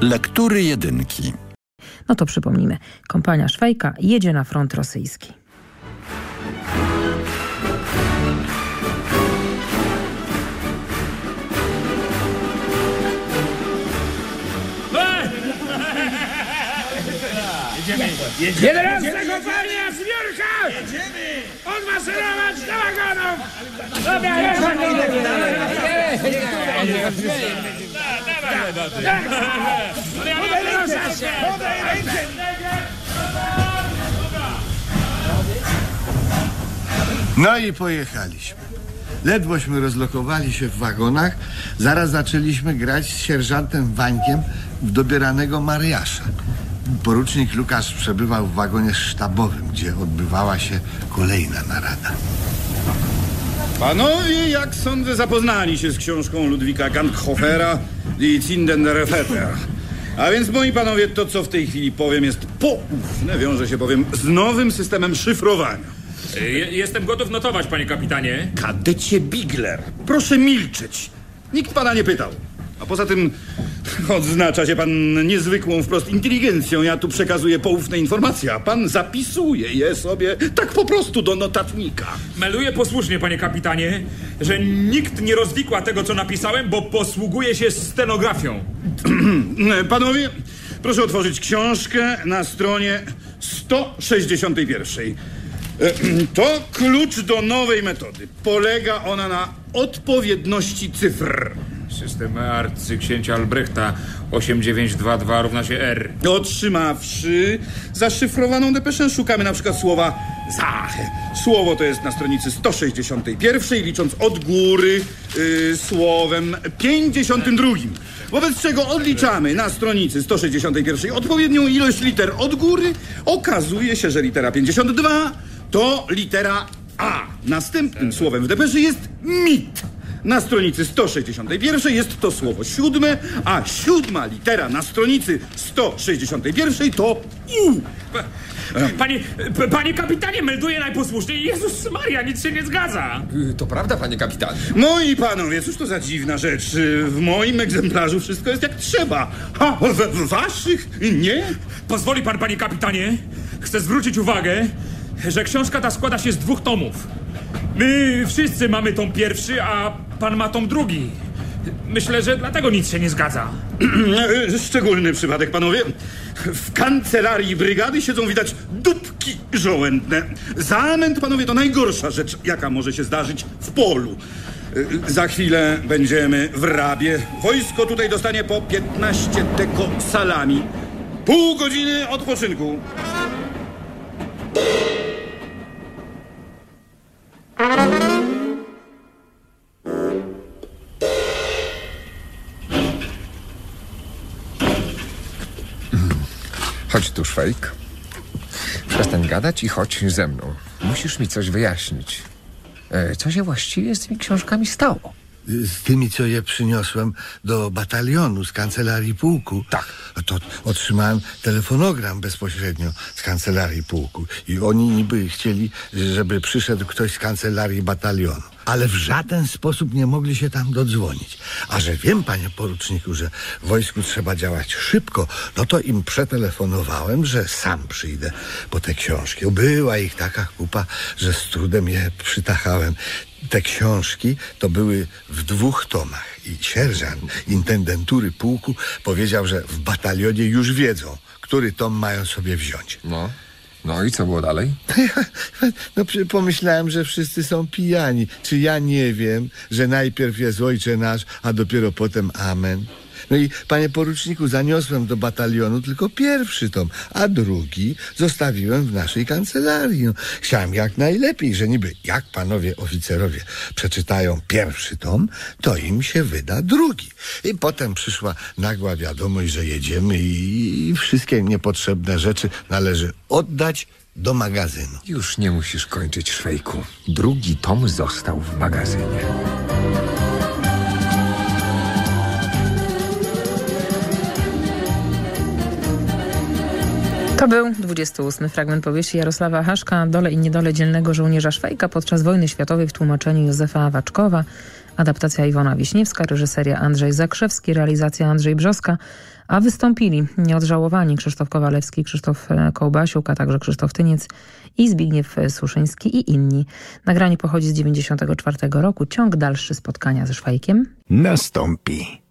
Lektury jedynki. No to przypomnijmy, kompania Szwajka jedzie na front rosyjski. Jedenasta kompania zbiórka! Jedziemy! Odmaserować do wagonów! Dobra, No i pojechaliśmy. Ledwośmy rozlokowali się w wagonach, zaraz zaczęliśmy grać z sierżantem Wańkiem w dobieranego Mariasza. Porucznik Lukasz przebywał w wagonie sztabowym, gdzie odbywała się kolejna narada. Panowie, jak sądzę, zapoznali się z książką Ludwika Gankhofera Die Zinden der Väter. A więc, moi panowie, to co w tej chwili powiem jest poufne, wiąże się bowiem z nowym systemem szyfrowania. Je, jestem gotów notować, panie kapitanie. Kadecie Bigler, proszę milczeć. Nikt pana nie pytał. A poza tym odznacza się pan niezwykłą wprost inteligencją. Ja tu przekazuję poufne informacje, a pan zapisuje je sobie tak po prostu do notatnika. Meluję posłusznie, panie kapitanie, że nikt nie rozwikła tego, co napisałem, bo posługuje się stenografią. Panowie, proszę otworzyć książkę na stronie 161. E, To klucz do nowej metody. Polega ona na odpowiedności cyfr. System arcyksięcia Albrechta 8922 równa się R. Otrzymawszy zaszyfrowaną depeszę, szukamy na przykład słowa Zache. Słowo to jest na stronicy 161, licząc od góry y, słowem 52. Wobec czego odliczamy na stronicy 161 odpowiednią ilość liter od góry. Okazuje się, że litera 52 to litera A. Następnym słowem w depeszy jest mit. Na stronicy 161 jest to słowo siódme, a siódma litera na stronicy 161 to U. Panie, panie kapitanie, melduję najposłuszniej. Jezus Maria, nic się nie zgadza. Y, To prawda, panie kapitanie. Moi panowie, cóż to za dziwna rzecz. W moim egzemplarzu wszystko jest jak trzeba. A w, w waszych nie? Pozwoli pan, panie kapitanie, chcę zwrócić uwagę, że książka ta składa się z dwóch tomów. My wszyscy mamy tom pierwszy, a pan ma tom drugi. Myślę, że dlatego nic się nie zgadza. Szczególny przypadek, panowie. W kancelarii brygady siedzą widać dupki żołędne. Zamęt, panowie, to najgorsza rzecz, jaka może się zdarzyć w polu. Y, Za chwilę będziemy w Rabie. Wojsko tutaj dostanie po 15 deko salami. Pół godziny odpoczynku. Chodź tu, Szwajk. Przestań gadać i chodź ze mną. Musisz mi coś wyjaśnić. E, Co się właściwie z tymi książkami stało? Z tymi, co je przyniosłem do batalionu z kancelarii pułku. Tak. To otrzymałem telefonogram bezpośrednio z kancelarii pułku. I oni niby chcieli, żeby przyszedł ktoś z kancelarii batalionu. Ale w żaden sposób nie mogli się tam dodzwonić. A że wiem, panie poruczniku, że w wojsku trzeba działać szybko, no to im przetelefonowałem, że sam przyjdę po te książki. Była ich taka kupa, że z trudem je przytachałem. Te książki to były w dwóch tomach i sierżant intendentury pułku powiedział, że w batalionie już wiedzą, który tom mają sobie wziąć. No. No i co było dalej? No pomyślałem, że wszyscy są pijani. Czy ja nie wiem, że najpierw jest Ojcze Nasz, a dopiero potem Amen? No i panie poruczniku, zaniosłem do batalionu tylko pierwszy tom, a drugi zostawiłem w naszej kancelarii. No, chciałem jak najlepiej, że niby jak panowie oficerowie przeczytają pierwszy tom, to im się wyda drugi. I potem przyszła nagła wiadomość, że jedziemy i, i wszystkie niepotrzebne rzeczy należy oddać do magazynu. Już nie musisz kończyć, Szwejku. Drugi tom został w magazynie. To był 28 fragment powieści Jarosława Haszka Dole i niedole dzielnego żołnierza Szwajka podczas wojny światowej w tłumaczeniu Józefa Awaczkowa. Adaptacja Iwona Wiśniewska, reżyseria Andrzej Zakrzewski, realizacja Andrzej Brzoska, a wystąpili nieodżałowani Krzysztof Kowalewski, Krzysztof e, Kołbasiuk, a także Krzysztof Tyniec i Zbigniew Suszyński i inni. Nagranie pochodzi z 94 roku. Ciąg dalszy spotkania ze Szwajkiem Nastąpi.